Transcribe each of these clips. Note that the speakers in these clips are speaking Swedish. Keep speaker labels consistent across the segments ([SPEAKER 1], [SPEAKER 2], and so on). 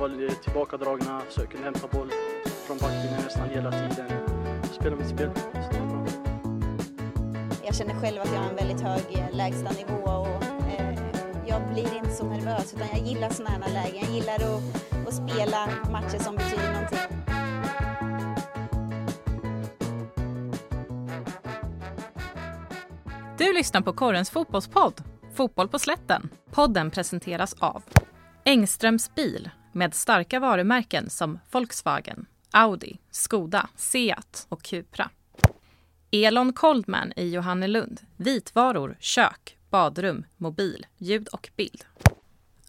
[SPEAKER 1] var tillbakadragna, kunde hämta boll från backlinjen nästan hela tiden. Spela mitt spel.
[SPEAKER 2] Jag känner själv att jag har en väldigt hög eh, lägstanivå och eh, jag blir inte så nervös utan jag gillar sådana här lägen. Jag gillar att, att spela matcher som betyder någonting.
[SPEAKER 3] Du lyssnar på Korrens fotbollspodd, Fotboll på slätten. Podden presenteras av Engströms bil med starka varumärken som Volkswagen, Audi, Skoda, Seat och Cupra. Elon Coldman i Johannelund. Vitvaror, kök, badrum, mobil, ljud och bild.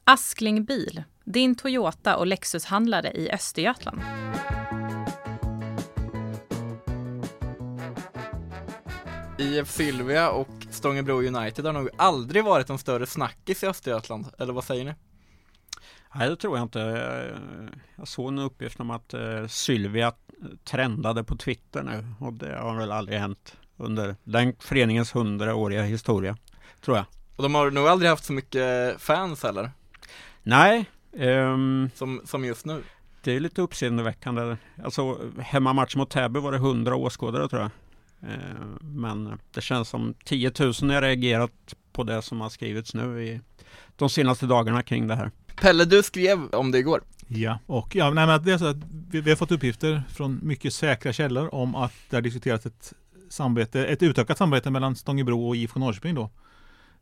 [SPEAKER 3] Askling Bil, din Toyota och Lexushandlare i Östergötland.
[SPEAKER 4] IF Sylvia och Stångebro United har nog aldrig varit en större snackis i Östergötland, eller vad säger ni?
[SPEAKER 5] Nej, det tror jag inte. Jag såg en uppgift om att eh, Sylvia trendade på Twitter nu och det har väl aldrig hänt under den föreningens hundraåriga historia, tror jag.
[SPEAKER 4] Och de har nog aldrig haft så mycket fans heller,
[SPEAKER 5] Nej, ehm,
[SPEAKER 4] som, som just nu.
[SPEAKER 5] det är lite uppseendeväckande. Alltså hemmamatch mot Täby var det 100 åskådare tror jag. Ehm, men det känns som 10 000 har reagerat på det som har skrivits nu i de senaste dagarna kring det här.
[SPEAKER 4] Pelle, du skrev om det igår.
[SPEAKER 6] Ja, och ja, nej, men det är så att vi, vi har fått uppgifter från mycket säkra källor om att det har diskuterats ett samarbete, ett utökat samarbete mellan Stångebro och IFK Norrköping då.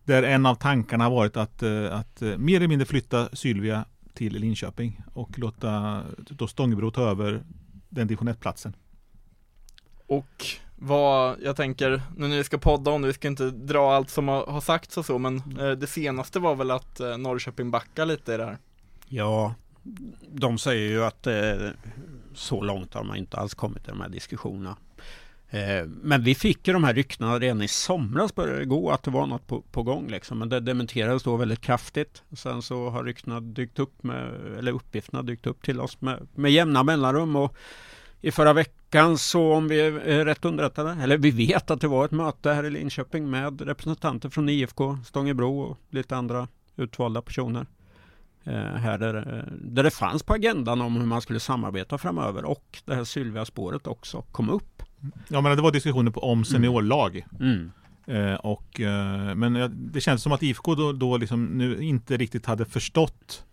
[SPEAKER 6] Där en av tankarna har varit att, eh, att eh, mer eller mindre flytta Sylvia till Linköping och låta då Stångebro ta över den division 1-platsen.
[SPEAKER 4] Och vad, jag tänker, nu när vi ska podda om det, vi ska inte dra allt som har, har sagts och så, men eh, det senaste var väl att eh, Norrköping backar lite i det här.
[SPEAKER 5] Ja, de säger ju att eh, så långt har man inte alls kommit i de här diskussionerna. Eh, men vi fick ju de här ryktena redan i somras började det gå att det var något på, på gång liksom. Men det dementerades då väldigt kraftigt. Sen så har ryktena dykt upp med, eller uppgifterna dykt upp till oss med, med jämna mellanrum. Och i förra veckan så om vi är rätt underrättade, eller vi vet att det var ett möte här i Linköping med representanter från IFK, Stångebro och lite andra utvalda personer. Eh, här där, där det fanns på agendan om hur man skulle samarbeta framöver och det här Sylvia-spåret också kom upp.
[SPEAKER 6] Ja men det var diskussioner på, om seniorlag.
[SPEAKER 5] Mm.
[SPEAKER 6] Eh, och, eh, men det känns som att IFK då, då liksom nu inte riktigt hade förstått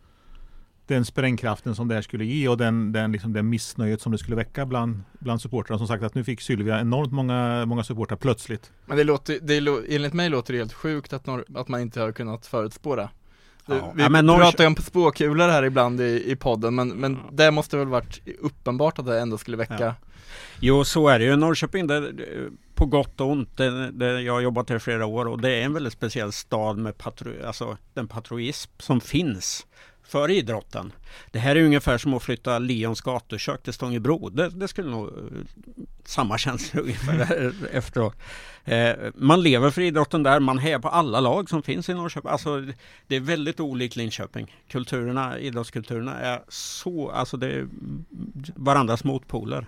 [SPEAKER 6] den sprängkraften som det här skulle ge och den, den, liksom, den missnöjet som det skulle väcka bland, bland supportrarna. Som sagt att nu fick Sylvia enormt många, många supportrar plötsligt.
[SPEAKER 4] Men det låter, det, lå- enligt mig låter det helt sjukt att, Nor- att man inte har kunnat förutspå det. Det-
[SPEAKER 5] Ja.
[SPEAKER 4] Vi
[SPEAKER 5] Ja, men Norrkö-
[SPEAKER 4] pratar ju om spåkulor här ibland i, i podden, men, men det måste väl varit uppenbart att det ändå skulle väcka
[SPEAKER 5] Ja. Jo, så är det ju. Norrköping, det, det- på gott och ont. Det, det, jag har jobbat här i flera år och det är en väldigt speciell stad med patro, alltså den patriotism som finns för idrotten. Det här är ungefär som att flytta Leons gatukök till Stångebro. Det, det skulle nog eh, samma känsla ungefär efteråt. Eh, man lever för idrotten där, man hejar på alla lag som finns i Norrköping. Alltså, det är väldigt olikt Linköping. Kulturerna, idrottskulturerna är så, alltså det är varandras motpoler.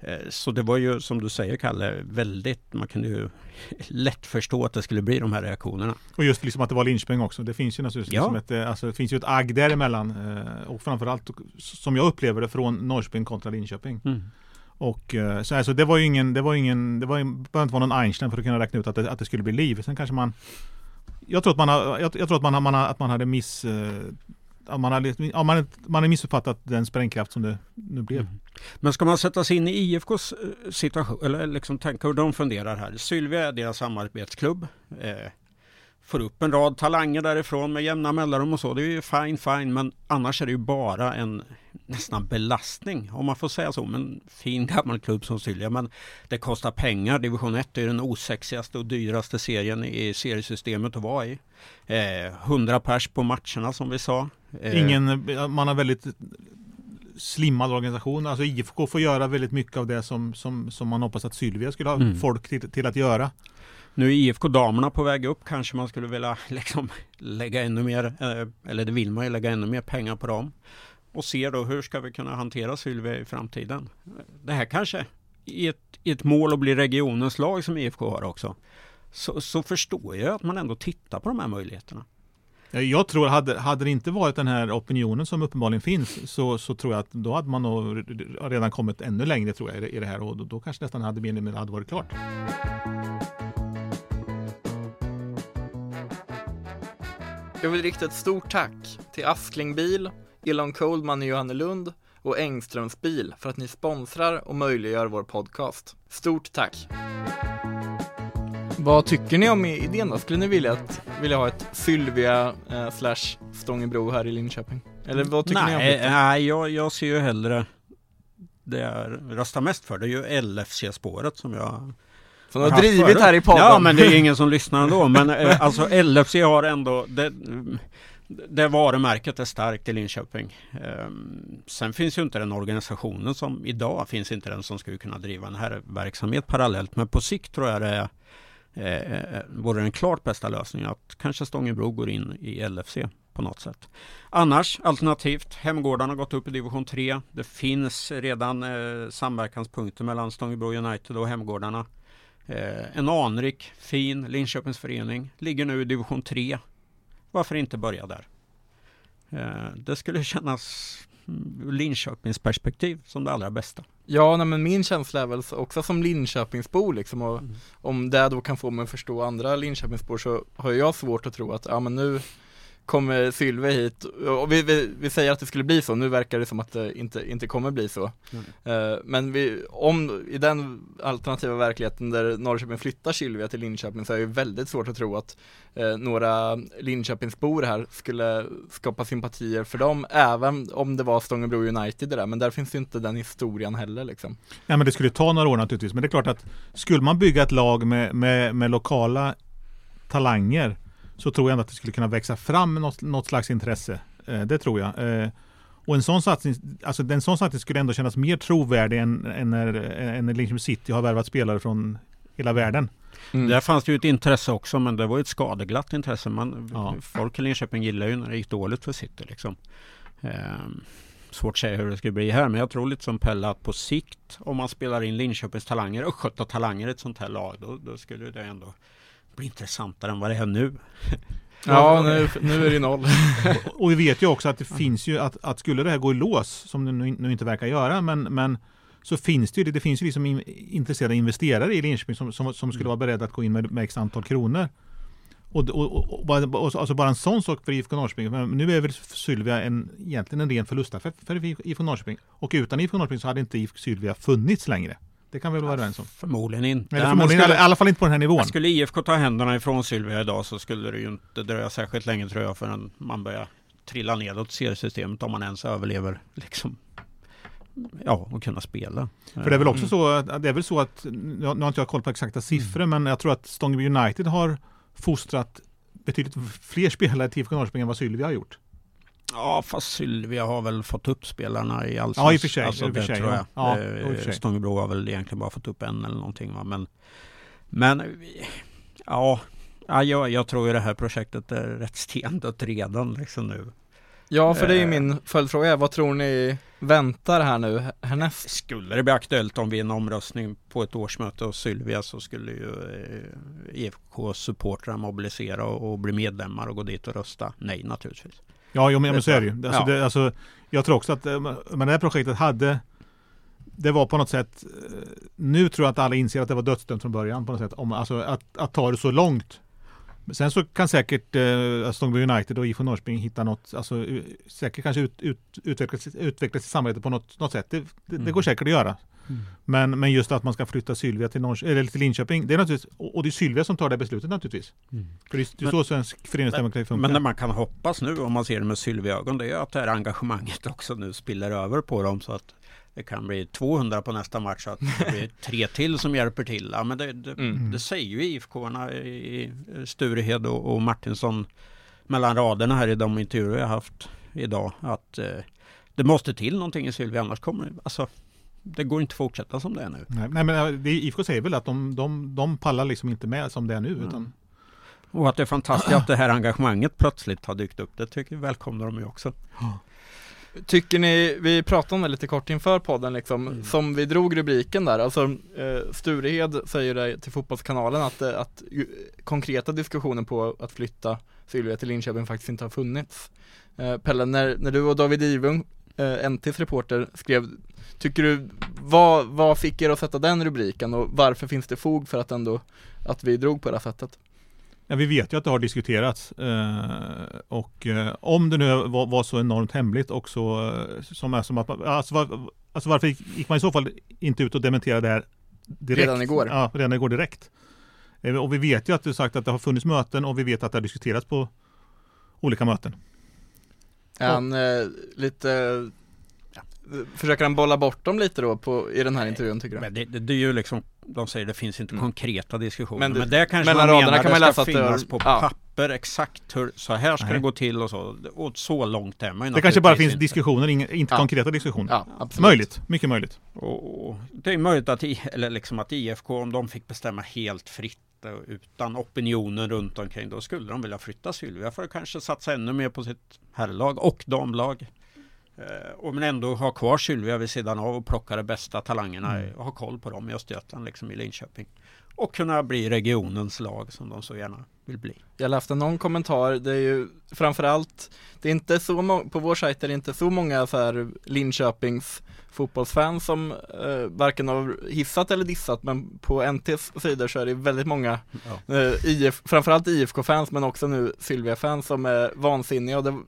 [SPEAKER 5] Eh, Så det var ju som du säger Kalle, väldigt, man kunde ju lätt förstå att det skulle bli de här reaktionerna.
[SPEAKER 6] Och just liksom att det var Linköping också. Det finns ju naturligtvis
[SPEAKER 5] Ja.
[SPEAKER 6] liksom ett, eh, alltså, det finns ju ett agg däremellan. eh, Och framförallt som jag upplever det från Norrköping kontra Linköping. Och eh, så alltså, det var ju ingen, det var ingen, det var, ju- behöver inte vara någon Einstein för att kunna räkna ut att det, att det skulle bli liv. Sen kanske man Jag tror att man har, jag, jag tror att man, har- man, har, att man hade miss om man, hade, om liksom- man, man hade missuppfattat den sprängkraft som det nu blev.
[SPEAKER 5] Mm. Men ska man sätta sig in i IFKs eh, situation, eller liksom tänka hur de funderar här. Sylvia är deras samarbetsklubb. Eh, får upp en rad talanger därifrån med jämna mellanrum och så. Det är ju fine, fine, men annars är det ju bara en nästan belastning, om man får säga så. Men fin gammal klubb som Sylvia, men det kostar pengar. Division 1 är den osexigaste och dyraste serien i seriesystemet att vara i. Eh, 100 pers på matcherna som vi sa. Eh,
[SPEAKER 6] Ingen, man har väldigt slimmad organisation. Alltså IFK får göra väldigt mycket av det som, som, som man hoppas att Sylvia skulle ha
[SPEAKER 5] Mm.
[SPEAKER 6] folk till, till att göra.
[SPEAKER 5] Nu är IFK-damerna på väg upp. Kanske man skulle vilja liksom lägga ännu mer, eh, eller det vill man ju, lägga ännu mer pengar på dem. Och se då hur ska vi kunna hantera Sylvia i framtiden. Det här kanske i ett, i ett mål att bli regionens lag som IFK har också. Så, så förstår jag att man ändå tittar på de här möjligheterna.
[SPEAKER 6] Eh, jag tror, hade, hade det inte varit den här opinionen som uppenbarligen finns så, så tror jag att då hade man nog redan kommit ännu längre tror jag i det här och då, då kanske nästan hade mer hade varit klart.
[SPEAKER 4] Jag vill rikta ett stort tack till Askling Bil, Elon Coldman i Johannelund och Engströms bil för att ni sponsrar och möjliggör vår podcast. Stort tack! Vad tycker ni om idén då? Skulle ni vilja, att, vilja ha ett Sylvia eh, slash Stångebro här i Linköping? Eller vad tycker
[SPEAKER 5] nej,
[SPEAKER 4] ni om det?
[SPEAKER 5] Nej, jag, jag ser ju hellre det jag röstar mest för. Det är ju LFC-spåret som jag
[SPEAKER 4] som har drivit förut. här i podden.
[SPEAKER 5] Ja, men det är ingen som lyssnar ändå. Men eh, alltså LFC har ändå det, det varumärket är starkt i Linköping. Um, sen finns ju inte den organisationen som idag finns inte den som skulle kunna driva en här verksamhet parallellt. Men på sikt tror jag det är Eh, eh, vore den klart bästa lösningen att kanske Stångebro går in i LFC på något sätt. Annars alternativt, Hemgårdarna har gått upp i division 3. Det finns redan eh, samverkanspunkter mellan Stångebro United och Hemgårdarna. Eh, en anrik, fin Linköpingsförening, ligger nu i division 3. Varför inte börja där? Eh, det skulle kännas mm, ur Linköpings perspektiv som det allra bästa.
[SPEAKER 4] Ja, nej, men min känsla är väl också som Linköpingsbo liksom och mm. om det då kan få mig att förstå andra Linköpingsbor så har jag svårt att tro att, ja men nu kommer Sylve hit och vi, vi, vi, säger att det skulle bli så, nu verkar det som att det inte, inte kommer bli så. Mm. Uh, men vi, om, i den alternativa verkligheten där Norrköping flyttar Sylvia till Linköping så är det väldigt svårt att tro att uh, några Linköpingsbor här skulle skapa sympatier för dem, även om det var Stångebro United det där, men där finns ju inte den historien heller liksom.
[SPEAKER 6] Ja men det skulle ta några år naturligtvis, men det är klart att skulle man bygga ett lag med, med, med lokala talanger så tror jag att det skulle kunna växa fram något, något slags intresse. Eh, det tror jag. Eh, och en sån satsning, alltså en sån satsning skulle ändå kännas mer trovärdig än, än när, än när Linköping City har värvat spelare från hela världen.
[SPEAKER 5] Mm. Där fanns det ju ett intresse också men det var ett skadeglatt intresse. Man, ja. Folk i Linköping gillar ju när det gick dåligt för City. Liksom. Eh, svårt att säga hur det ska bli här men jag tror lite som Pelle att på sikt om man spelar in Linköpings talanger och talanger i ett sånt här lag då, då skulle det ändå blir intressantare än vad det är nu.
[SPEAKER 4] Ja, nu, nu är det noll.
[SPEAKER 6] och, och vi vet ju också att det finns ju att, att skulle det här gå i lås, som det nu, nu inte verkar göra, men, men så finns det ju, det finns ju liksom in, intresserade investerare i Linköping som, som, som skulle vara beredda att gå in med, med x antal kronor. Och, och, och, och, alltså bara en sån sak för IFK Norrköping. Nu är väl Sylvia en, egentligen en ren förlustaffär för IFK Norrköping. Och utan IFK Norrköping så hade inte IFK Sylvia funnits längre. Det kan vi väl vara överens om?
[SPEAKER 5] Förmodligen inte.
[SPEAKER 6] Eller förmodligen, skulle, I alla fall inte på den här nivån.
[SPEAKER 5] Skulle IFK ta händerna ifrån Sylvia idag så skulle det ju inte dröja särskilt länge tror jag förrän man börjar trilla nedåt seriesystemet om man ens överlever liksom ja, och kunna spela.
[SPEAKER 6] För det är väl också mm. så, att, det är väl så att, nu har inte jag koll på exakta siffror, mm. men jag tror att Stångeby United har fostrat betydligt fler spelare till IFK Norrköping än vad Sylvia har gjort.
[SPEAKER 5] Ja, fast Sylvia har väl fått upp spelarna i
[SPEAKER 6] allsvenskan. Ja, i och för sig.
[SPEAKER 5] Alltså,
[SPEAKER 6] för sig
[SPEAKER 5] tror jag. Ja, ja, Stångebro har väl egentligen bara fått upp en eller någonting. Va? Men, men ja, ja jag, jag tror ju det här projektet är rätt stendött redan liksom nu.
[SPEAKER 4] Ja, för det är ju eh. min följdfråga. Vad tror ni väntar här nu härnäst?
[SPEAKER 5] Skulle det bli aktuellt om vi en omröstning på ett årsmöte hos Sylvia så skulle ju eh, IFKs supportrar mobilisera och, och bli medlemmar och gå dit och rösta nej naturligtvis.
[SPEAKER 6] Ja, jo, men, men så är det ju. Alltså, ja. det, alltså, jag tror också att eh, men det här projektet hade det var på något sätt eh, Nu tror jag att alla inser att det var dödsdömt från början på något sätt. Om, alltså att, att ta det så långt Sen så kan säkert eh, Stångby United och IFK Norrköping hitta något, alltså säkert kanske ut, ut, utvecklas, utvecklas i samarbete på något, något sätt. Det, det, mm. det går säkert att göra. Mm. Men, men just att man ska flytta Sylvia till, Norr, eller till Linköping, det är naturligtvis, och det är Sylvia som tar det beslutet naturligtvis. Mm. För det är så svensk föreningsdemokrati funkar.
[SPEAKER 5] Men det man kan hoppas nu om man ser det med Sylvia-ögon, det är att det här engagemanget också nu spiller över på dem så att det kan bli 200 på nästa match så att det blir tre till som hjälper till. Ja, men det, det, mm. det säger ju IFK-arna i Sturehed och, och Martinsson mellan raderna här i de intervjuer jag haft idag att eh, det måste till någonting i Sylvia annars kommer det, alltså det går inte att fortsätta som det är nu.
[SPEAKER 6] Nej, nej men det, IFK säger väl att de, de, de pallar liksom inte med som det är nu. Mm. Utan...
[SPEAKER 5] Och att det är fantastiskt att det här engagemanget plötsligt har dykt upp. Det tycker vi välkomnar de ju också.
[SPEAKER 4] Tycker ni, vi pratade om det lite kort inför podden liksom,
[SPEAKER 5] Mm.
[SPEAKER 4] som vi drog rubriken där, alltså eh, Sturehed säger det till Fotbollskanalen att, eh, att ju, konkreta diskussioner på att flytta Sylvia till Linköping faktiskt inte har funnits. Eh, Pelle, när, när du och David Ivung, eh, NTs reporter, skrev, tycker du, vad, vad fick er att sätta den rubriken och varför finns det fog för att ändå, att vi drog på det här sättet?
[SPEAKER 6] Ja, vi vet ju att det har diskuterats eh, och eh, om det nu var, var så enormt hemligt och så eh, som är som att alltså, var, alltså varför gick, man i så fall inte ut och dementerade det här direkt?
[SPEAKER 4] Redan igår.
[SPEAKER 6] Ja, redan igår direkt. Och vi vet ju att du sagt att det har funnits möten och vi vet att det har diskuterats på olika möten.
[SPEAKER 4] Han eh, lite, försöker han bolla bort dem lite då på, i den här intervjun tycker du?
[SPEAKER 5] Men det, det, det är ju liksom, de säger det finns inte
[SPEAKER 4] Mm.
[SPEAKER 5] konkreta diskussioner.
[SPEAKER 4] Men
[SPEAKER 5] Men,
[SPEAKER 4] det-
[SPEAKER 5] det kanske
[SPEAKER 4] mellan
[SPEAKER 5] man
[SPEAKER 4] raderna
[SPEAKER 5] menar
[SPEAKER 4] kan man
[SPEAKER 5] det
[SPEAKER 4] läsa
[SPEAKER 5] ska
[SPEAKER 4] att det har-
[SPEAKER 5] finnas på
[SPEAKER 4] ja.
[SPEAKER 5] papper exakt hur, så här ska
[SPEAKER 6] Nej.
[SPEAKER 5] det gå till och så. Och så långt är man ju
[SPEAKER 6] Det kanske bara finns
[SPEAKER 5] inte.
[SPEAKER 6] diskussioner, inga, inte
[SPEAKER 4] Ja.
[SPEAKER 6] konkreta diskussioner.
[SPEAKER 4] Ja, absolut.
[SPEAKER 6] Möjligt, mycket möjligt.
[SPEAKER 5] Och, och det är möjligt att, I- eller liksom att IFK, om de fick bestämma helt fritt och utan opinionen runt omkring, då skulle de vilja flytta Sylvia för att kanske satsa ännu mer på sitt herrlag och damlag. Eh, och men ändå ha kvar Sylvia vid sidan av och plocka de bästa talangerna
[SPEAKER 6] Mm.
[SPEAKER 5] och ha koll på dem i Östergötland, liksom i Linköping. Och kunna bli regionens lag som de så gärna vill bli.
[SPEAKER 4] Jag läste någon kommentar, det är ju framförallt, det är inte så många, på vår sajt är det inte så många så här Linköpings fotbollsfans som eh, varken har hissat eller dissat men på NTs sidor så är det väldigt många
[SPEAKER 5] Ja.
[SPEAKER 4] eh, IF, framförallt IFK-fans men också nu Sylvia-fans som är vansinniga och, det,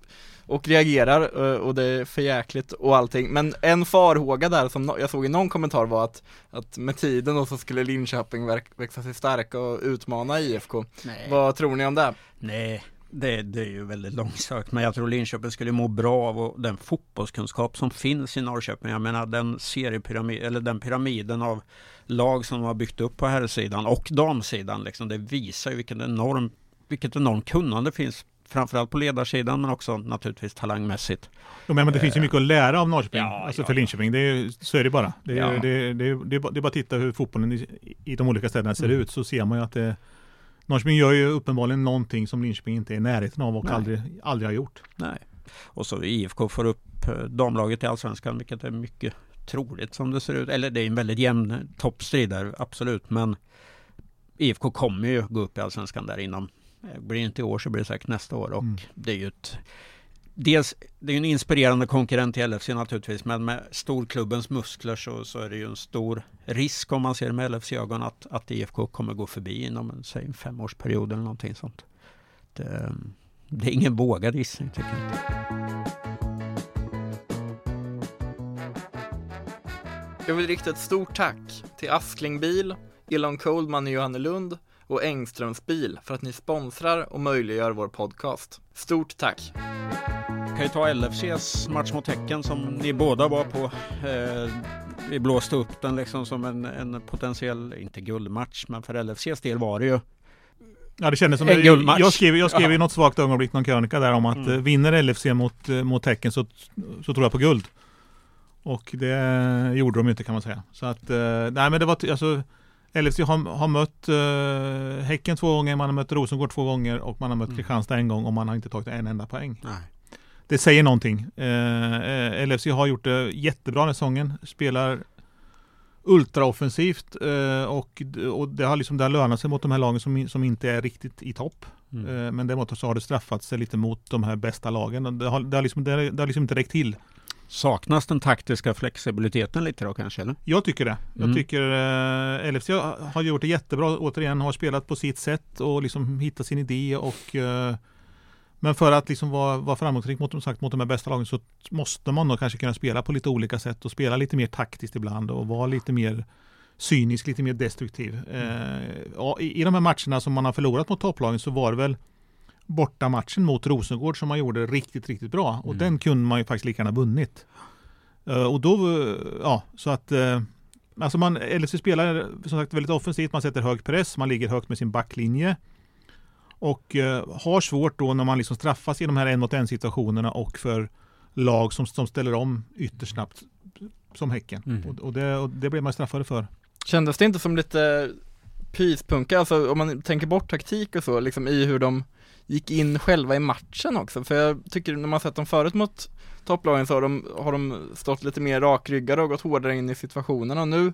[SPEAKER 4] och reagerar eh, och det är för jäkligt och allting. Men en farhåga där som jag såg i någon kommentar var att, att med tiden då så skulle Linköping växa sig starka och utmana IFK.
[SPEAKER 5] Nej.
[SPEAKER 4] Vad tror ni om det?
[SPEAKER 5] Nej, det, det är ju väldigt långsökt. Men jag tror Linköping skulle må bra av och den fotbollskunskap som finns i Norrköping. Jag menar den seriepyramid, eller den pyramiden av lag som de har byggt upp på herrsidan och damsidan. Liksom, det visar ju vilken enorm, vilket enormt kunnande finns. Framförallt på ledarsidan men också naturligtvis talangmässigt.
[SPEAKER 6] Jo, men, det finns ju mycket att lära av Norrköping,
[SPEAKER 5] Ja,
[SPEAKER 6] alltså
[SPEAKER 5] ja,
[SPEAKER 6] för
[SPEAKER 5] ja.
[SPEAKER 6] Linköping. Det är, så är det bara. Det är,
[SPEAKER 5] Ja.
[SPEAKER 6] det, det, det, är, bara- att titta hur fotbollen i, i de olika städerna ser
[SPEAKER 5] Mm.
[SPEAKER 6] ut så ser man ju att det, Norrköping gör ju uppenbarligen någonting som Linköping inte är i närheten av och
[SPEAKER 5] Nej.
[SPEAKER 6] aldrig, aldrig har gjort.
[SPEAKER 5] Nej. Och så IFK får upp eh, damlaget i Allsvenskan vilket är mycket troligt som det ser ut. Eller det är en väldigt jämn toppstrid där, absolut. Men IFK kommer ju gå upp i Allsvenskan där inom, eh, blir det inte i år så blir det säkert nästa år. Och
[SPEAKER 6] Mm.
[SPEAKER 5] det är ju ett Dels, det är en inspirerande konkurrent till LFC naturligtvis, men med storklubbens muskler så, så är det ju en stor risk om man ser med LFC-ögon att, att IFK kommer gå förbi inom en, säg, en femårsperiod eller någonting sånt. Det, det är ingen vågad gissning tycker jag inte.
[SPEAKER 4] Jag vill rikta ett stort tack till Askling Bil, Elon Coldman i Johannelund och Engströms Bil för att ni sponsrar och möjliggör vår podcast. Stort tack!
[SPEAKER 5] kan ju ta LFCs match mot Häcken som ni båda var på. Eh, vi blåste upp den liksom som en, en potentiell, inte guldmatch, men för LFCs del var det ju.
[SPEAKER 6] Ja det kändes som,
[SPEAKER 5] En guldmatch.
[SPEAKER 6] jag skrev, jag skrev i
[SPEAKER 5] Ja.
[SPEAKER 6] något svagt ögonblick någon krönika där om att
[SPEAKER 5] Mm.
[SPEAKER 6] eh, vinner LFC mot, eh, mot Häcken så, så tror jag på guld. Och det gjorde de inte kan man säga. Så att, nej men det var, alltså LFC har, har mött eh, Häcken två gånger, man har mött Rosengård två gånger och man har mött
[SPEAKER 5] Mm.
[SPEAKER 6] Kristianstad en gång och man har inte tagit en enda poäng.
[SPEAKER 5] Nej.
[SPEAKER 6] Det säger någonting. Eh, eh, LFC har gjort det jättebra den säsongen. Spelar ultraoffensivt eh, och, och det har liksom det har lönat sig mot de här lagen som, som inte är riktigt i topp.
[SPEAKER 5] Mm.
[SPEAKER 6] Eh, men däremot så har det straffat sig lite mot de här bästa lagen. Det har, det har, liksom, det har, det har liksom inte räckt till.
[SPEAKER 5] Saknas den taktiska flexibiliteten lite då kanske? Eller?
[SPEAKER 6] Jag tycker det. Jag
[SPEAKER 5] Mm.
[SPEAKER 6] tycker eh, LFC har gjort det jättebra. Återigen har spelat på sitt sätt och liksom hittat sin idé och eh, men för att liksom vara, vara framgångsrik mot, sagt, mot de här bästa lagen så måste man nog kanske kunna spela på lite olika sätt och spela lite mer taktiskt ibland och vara lite mer cynisk, lite mer destruktiv. Eh, ja, i, I de här matcherna som man har förlorat mot topplagen så var det väl borta matchen mot Rosengård som man gjorde riktigt, riktigt bra. Och
[SPEAKER 5] Mm.
[SPEAKER 6] den kunde man ju faktiskt lika gärna vunnit. Eh, och då, eh, ja, så att eh, Alltså man, LFC spelar som sagt väldigt offensivt, man sätter hög press, man ligger högt med sin backlinje. Och har svårt då när man liksom straffas i de här en mot en situationerna och för lag som, som ställer om ytterst snabbt som Häcken.
[SPEAKER 5] Mm.
[SPEAKER 6] Och, och, det, och det blev man straffade för.
[SPEAKER 4] Kändes det inte som lite pyspunka, alltså om man tänker bort taktik och så, liksom i hur de gick in själva i matchen också. För jag tycker när man sett dem förut mot topplagen så har de, har de stått lite mer rakryggade och gått hårdare in i situationerna. Nu,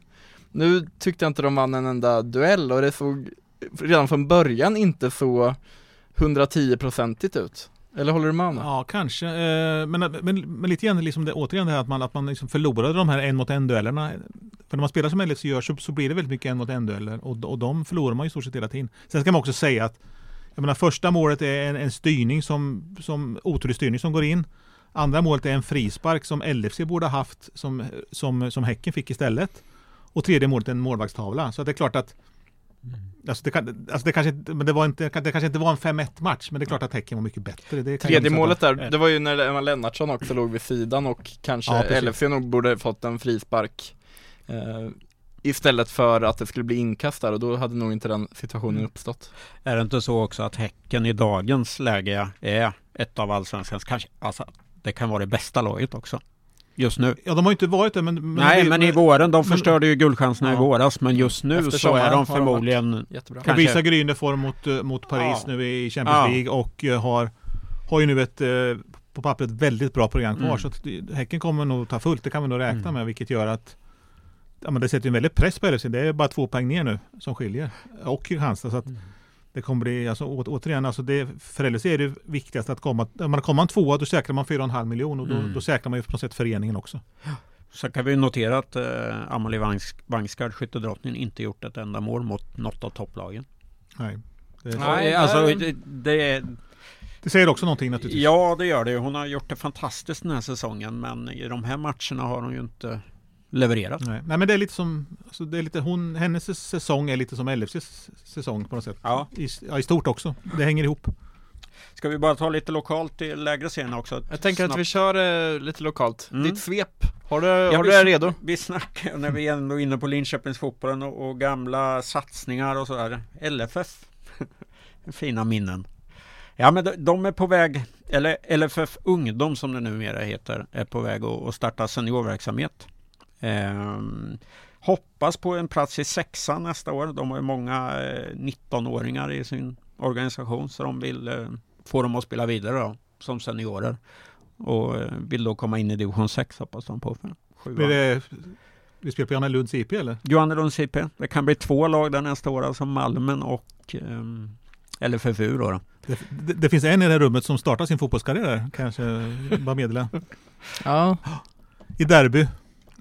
[SPEAKER 4] nu tyckte jag inte de vann en enda duell och det såg redan från början inte så 110-procentigt ut. Eller håller du med om det?
[SPEAKER 6] Ja, kanske. Eh, men, men, men lite grann liksom det, återigen det här att man, att man liksom förlorade de här en mot en duellerna. För när man spelar som LFC gör så, så blir det väldigt mycket en mot en dueller och, och de förlorar man i stort sett hela tiden. Sen ska man också säga att jag menar, första målet är en, en styrning som, som otrolig styrning som går in. Andra målet är en frispark som LFC borde ha haft som, som, som Häcken fick istället. Och tredje målet är en målvaktstavla. Så det är klart att. Alltså det, kan, alltså det, kanske, men det, var inte, det kanske inte var en 5-1 match, men det är klart att Häcken var mycket bättre. Det
[SPEAKER 4] Tredje målet där, det var ju när Emma Lennartsson också låg vid sidan och kanske ja, LFC nog borde fått en frispark eh, istället för att det skulle bli inkast där och då hade nog inte den situationen mm. uppstått.
[SPEAKER 5] Är det inte så också att Häcken i dagens läge är ett av allsvenskans, kanske, alltså det kan vara det bästa laget också? just nu.
[SPEAKER 6] Ja, de har inte varit det, men... men
[SPEAKER 5] Nej, vi, men i våren, de förstörde ju guldchanserna ja. i våras, men just nu Efter så är de förmodligen...
[SPEAKER 6] Jättebra. Kanske... Visar gryende form mot, eh, mot Paris ja. nu i Champions ja. League och eh, har, har ju nu ett eh, på pappret väldigt bra program kvar. Mm. Så att Häcken kommer nog ta fullt, det kan vi nog räkna mm. med, vilket gör att ja, men det sätter ju en väldigt press på LFC. Det är bara två poäng ner nu som skiljer. Och Kristianstad. Så att mm. Det kommer bli, alltså, å, återigen, alltså det, för LHC är det viktigast att komma, om man kommer man tvåa då säkrar man 4,5 miljoner och då, mm. då säkrar man ju på något sätt föreningen också.
[SPEAKER 5] Så kan vi notera att eh, Amalie Vangsgard, skyttedrottningen, inte gjort ett enda mål mot något av topplagen.
[SPEAKER 6] Nej.
[SPEAKER 5] Det, Nej, alltså det, det,
[SPEAKER 6] det säger också någonting naturligtvis.
[SPEAKER 5] Ja, det gör det. Hon har gjort det fantastiskt den här säsongen, men i de här matcherna har hon ju inte levererat.
[SPEAKER 6] Nej. Nej, men det är lite som, alltså det är lite, hon, hennes säsong är lite som LFCs säsong på något sätt.
[SPEAKER 5] Ja.
[SPEAKER 6] I, ja, i stort också. Det hänger ihop.
[SPEAKER 5] Ska vi bara ta lite lokalt i lägre scen också?
[SPEAKER 4] Jag tänker snabbt. att vi kör eh, lite lokalt. Mm. Ditt svep, har du, ja, har du det redo?
[SPEAKER 5] Vi snackar, när vi är ändå inne på Linköpingsfotbollen och, och gamla satsningar och sådär. LFF, fina minnen. Ja men de, de, är på väg, eller LFF Ungdom som det numera heter, är på väg att, att starta seniorverksamhet. Eh, hoppas på en plats i sexan nästa år. De har ju många eh, 19-åringar i sin organisation så de vill eh, få dem att spela vidare då, som seniorer. Och eh, vill då komma in i division 6 hoppas de på. För
[SPEAKER 6] Blir det, vi spelar på Johannelunds IP eller?
[SPEAKER 5] Johannelunds IP. Det kan bli två lag där nästa år, alltså Malmen och eh, LFFU då. då.
[SPEAKER 6] Det, det, det, finns en i det här rummet som startar sin fotbollskarriär, kanske bara meddela.
[SPEAKER 4] ja.
[SPEAKER 6] I derby.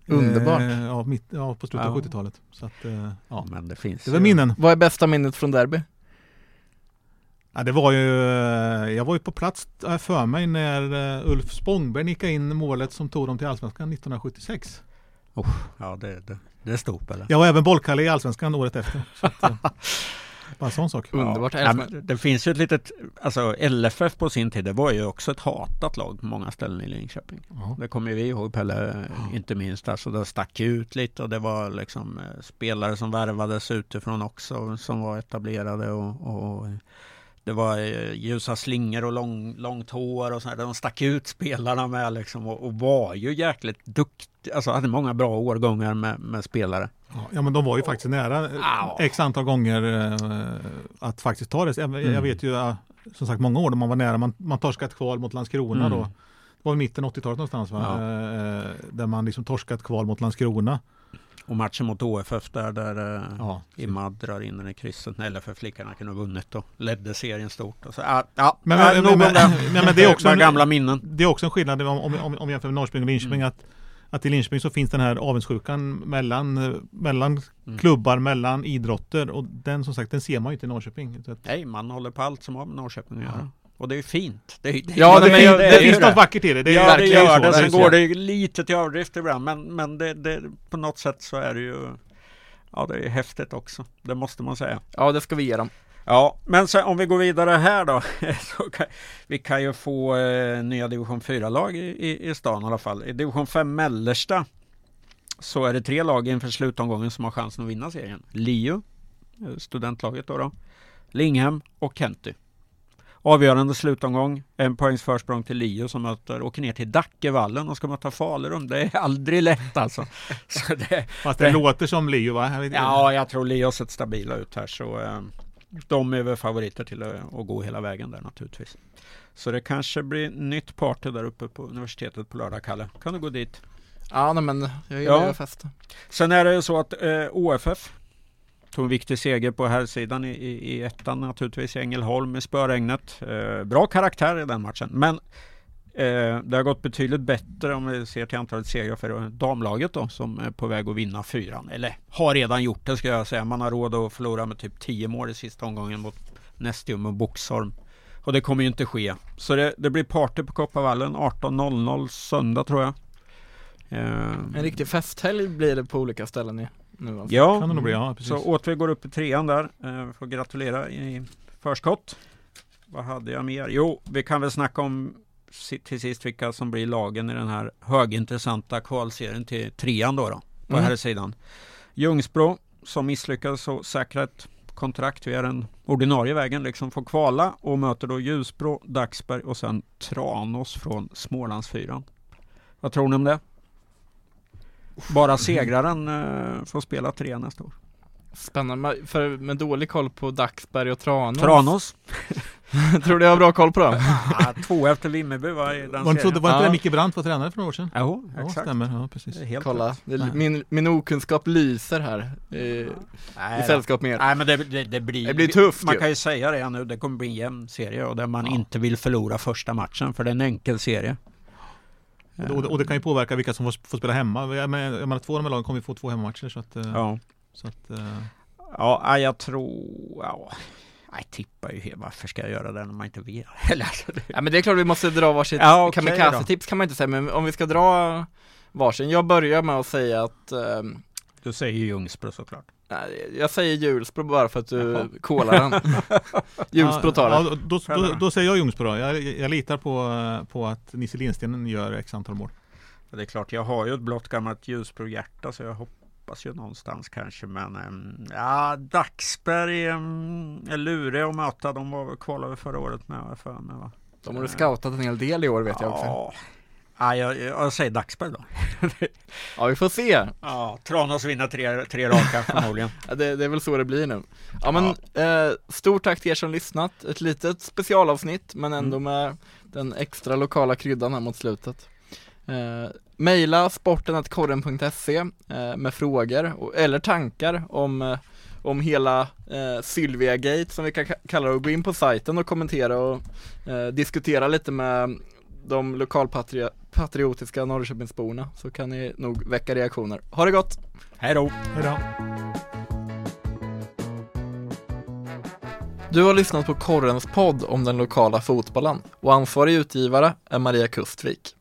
[SPEAKER 4] Underbart.
[SPEAKER 6] Eh, ja, mitt, ja, på slutet av 70-talet. Så att, eh, ja.
[SPEAKER 5] Men det finns
[SPEAKER 6] Det var minnen.
[SPEAKER 4] Vad är bästa minnet från derby?
[SPEAKER 6] Ja, det var ju, eh, jag var ju på plats för mig när uh, Ulf Spångberg nickade in målet som tog dem till Allsvenskan 1976.
[SPEAKER 5] Oh, ja, det, det, det är stort eller?
[SPEAKER 6] Jag var även bollkalle i Allsvenskan året efter. Så att, uh, bara sån sak.
[SPEAKER 4] Underbart.
[SPEAKER 5] Ja, det finns ju ett litet, alltså LFF på sin tid, det var ju också ett hatat lag på många ställen i Linköping. Ja. Det kommer vi ihåg Pelle, ja. inte minst. Alltså det stack ut lite och det var liksom eh, spelare som värvades utifrån också som var etablerade och, och det var eh, ljusa slingor och lång, långt hår och sådär. De stack ut spelarna med liksom och, och var ju jäkligt duktiga. Alltså hade många bra årgångar med, med spelare.
[SPEAKER 6] Ja men de var ju faktiskt nära oh. x antal gånger eh, att faktiskt ta det. Jag, mm. jag vet ju som sagt många år då man var nära. Man, man torskade kval mot Landskrona mm. då. Det var i mitten 80-talet någonstans va? Ja. Eh, där man liksom torskat kval mot Landskrona.
[SPEAKER 5] Och matchen mot OFF där, där eh, ja. Imad drar in den i krysset när LFF lika gärna kunde ha vunnit och ledde serien stort. Och så,
[SPEAKER 6] men, men, men, men, men, men det är också
[SPEAKER 5] en, gamla minnen.
[SPEAKER 6] Det är också en skillnad om, om, om, om jämför med Norrköping och Linköping mm. att att i Linköping så finns den här avundsjukan mellan, mellan mm. klubbar, mellan idrotter och den som sagt den ser man ju inte i Norrköping.
[SPEAKER 5] Nej, man håller på allt som har med Norrköping att göra. Och det är fint. Det, det,
[SPEAKER 6] ja, det, det, det, det finns något vackert i det.
[SPEAKER 5] det ja, verkligen det gör det. Sen går det lite till överdrift ibland, men, men det, på något sätt så är det ju Ja, det är häftigt också. Det måste man säga.
[SPEAKER 4] Ja, det ska vi ge dem.
[SPEAKER 5] Ja, men sen, om vi går vidare här då. Så kan, vi kan ju få eh, nya division 4-lag i, i, i stan i alla fall. I division 5 mellersta så är det tre lag inför slutomgången som har chansen att vinna serien. Lio, eh, studentlaget då, då Linghem och Kenty. Avgörande slutomgång, en poängs försprång till Lio som möter, åker ner till Dackevallen och ska möta Falurum. Det är aldrig lätt alltså.
[SPEAKER 6] Så det, Fast det, det låter som Lio va?
[SPEAKER 5] Jag ja, jag tror Lio har sett stabila ut här så eh, de är väl favoriter till att, gå hela vägen där naturligtvis. Så det kanske blir nytt party där uppe på universitetet på lördag, Kalle. Kan du gå dit?
[SPEAKER 4] Ja, nej, men jag gillar
[SPEAKER 5] Ja.
[SPEAKER 4] ju festa.
[SPEAKER 5] Sen är det ju så att eh, OFF tog en viktig seger på här sidan i, i, i ettan naturligtvis i Ängelholm med spöregnet. Eh, bra karaktär i den matchen, men det har gått betydligt bättre om vi ser till antalet segrar för damlaget då som är på väg att vinna fyran. Eller har redan gjort det ska jag säga. Man har råd att förlora med typ 10 mål i sista omgången mot Nestium och Boxholm. Och det kommer ju inte ske. Så det, det blir party på Kopparvallen 18.00 söndag tror jag. Eh,
[SPEAKER 4] En riktig festhelg blir det på olika ställen i, nu alltså.
[SPEAKER 5] Ja,
[SPEAKER 6] Kan det nog bli, ja precis.
[SPEAKER 5] så Åtvid går upp i trean där. Eh, får gratulera i förskott. Vad hade jag mer? Jo, vi kan väl snacka om till sist vilka som blir lagen i den här högintressanta kvalserien till trean då, då på
[SPEAKER 4] Mm.
[SPEAKER 5] här sidan. Ljungsbro som misslyckades och säkra ett kontrakt via den ordinarie vägen, liksom får kvala och möter då Ljusbro, Dagsberg och sen Tranås från Smålandsfyran. Vad tror ni om det? Bara segraren eh, får spela tre nästa år.
[SPEAKER 4] Spännande, för med dålig koll på Dagsberg och Tranås.
[SPEAKER 5] Tranås.
[SPEAKER 4] Tror du jag har bra koll på dem?
[SPEAKER 5] Ah, två efter Vimmerby va, i den
[SPEAKER 6] Var det,
[SPEAKER 5] serien.
[SPEAKER 6] var det inte
[SPEAKER 4] Ja.
[SPEAKER 6] där Micke Brandt var tränare för några år sedan?
[SPEAKER 5] Jo,
[SPEAKER 6] Ja,
[SPEAKER 5] exakt.
[SPEAKER 6] stämmer. Ja, precis.
[SPEAKER 5] Det är helt
[SPEAKER 4] Kolla,
[SPEAKER 5] rätt.
[SPEAKER 4] det, min, min okunskap lyser här i, i
[SPEAKER 5] Nej, då.
[SPEAKER 4] sällskap med er.
[SPEAKER 5] Nej men det, det, det blir
[SPEAKER 4] Det blir tufft
[SPEAKER 5] Man
[SPEAKER 4] ju.
[SPEAKER 5] kan ju säga det nu, det kommer bli en jämn serie och där man
[SPEAKER 4] Ja.
[SPEAKER 5] inte vill förlora första matchen för det är en enkel serie.
[SPEAKER 6] Och, det, och det kan ju påverka vilka som får, får spela hemma. Jag menar, jag menar, två av de här lagen kommer ju få två hemmamatcher så att... eh,
[SPEAKER 5] Ja,
[SPEAKER 6] Så att eh,
[SPEAKER 5] ja jag tror... Ja. Jag tippar ju helt. Varför ska jag göra det när man inte vet? Alltså, det...
[SPEAKER 4] Ja men det är klart vi måste dra varsitt
[SPEAKER 5] Ja, okej
[SPEAKER 4] kamikaze-tips kan man inte säga, men om vi ska dra varsin. Jag börjar med att säga att ehm,
[SPEAKER 5] Du säger ju Ljungsbro såklart.
[SPEAKER 4] nej, jag säger Hjulsbro bara för att du kolar den. Hjulsbro tar det.
[SPEAKER 6] ja, då, då, då säger jag Ljungsbro då. Jag, jag litar på, eh, på att Nisse Lindsten gör x antal mål.
[SPEAKER 5] Det är klart, jag har ju ett blått gammalt Ljusbro-hjärta så jag hoppas ju någonstans kanske. Men ehm, ja, Dagsberg um, är lurig att möta. De var väl kvalade förra året med för mig va?
[SPEAKER 4] De har du scoutat en hel del i år vet jag också.
[SPEAKER 5] Ja, ja jag, jag säger Dagsberg då.
[SPEAKER 4] Ja vi får se.
[SPEAKER 5] Ja, Tranås vinner tre, tre raka förmodligen.
[SPEAKER 4] Ja, det, det är väl så det blir nu. Ja men Eh, stort tack till er som lyssnat. Ett litet specialavsnitt men ändå
[SPEAKER 5] Mm.
[SPEAKER 4] med den extra lokala kryddan här mot slutet. Eh, Maila sporten.korren.se eh, med frågor eller tankar om, eh, om hela eh, Sylvia Gate som vi kan ka- kalla det och gå in på sajten och kommentera och eh, diskutera lite med de lokalpatriotiska Norrköpingsborna så kan ni nog väcka reaktioner. Ha det gott!
[SPEAKER 5] Hej då!
[SPEAKER 6] Hej då!
[SPEAKER 4] Du har lyssnat på Korrens podd om den lokala fotbollen och ansvarig utgivare är Maria Kustvik.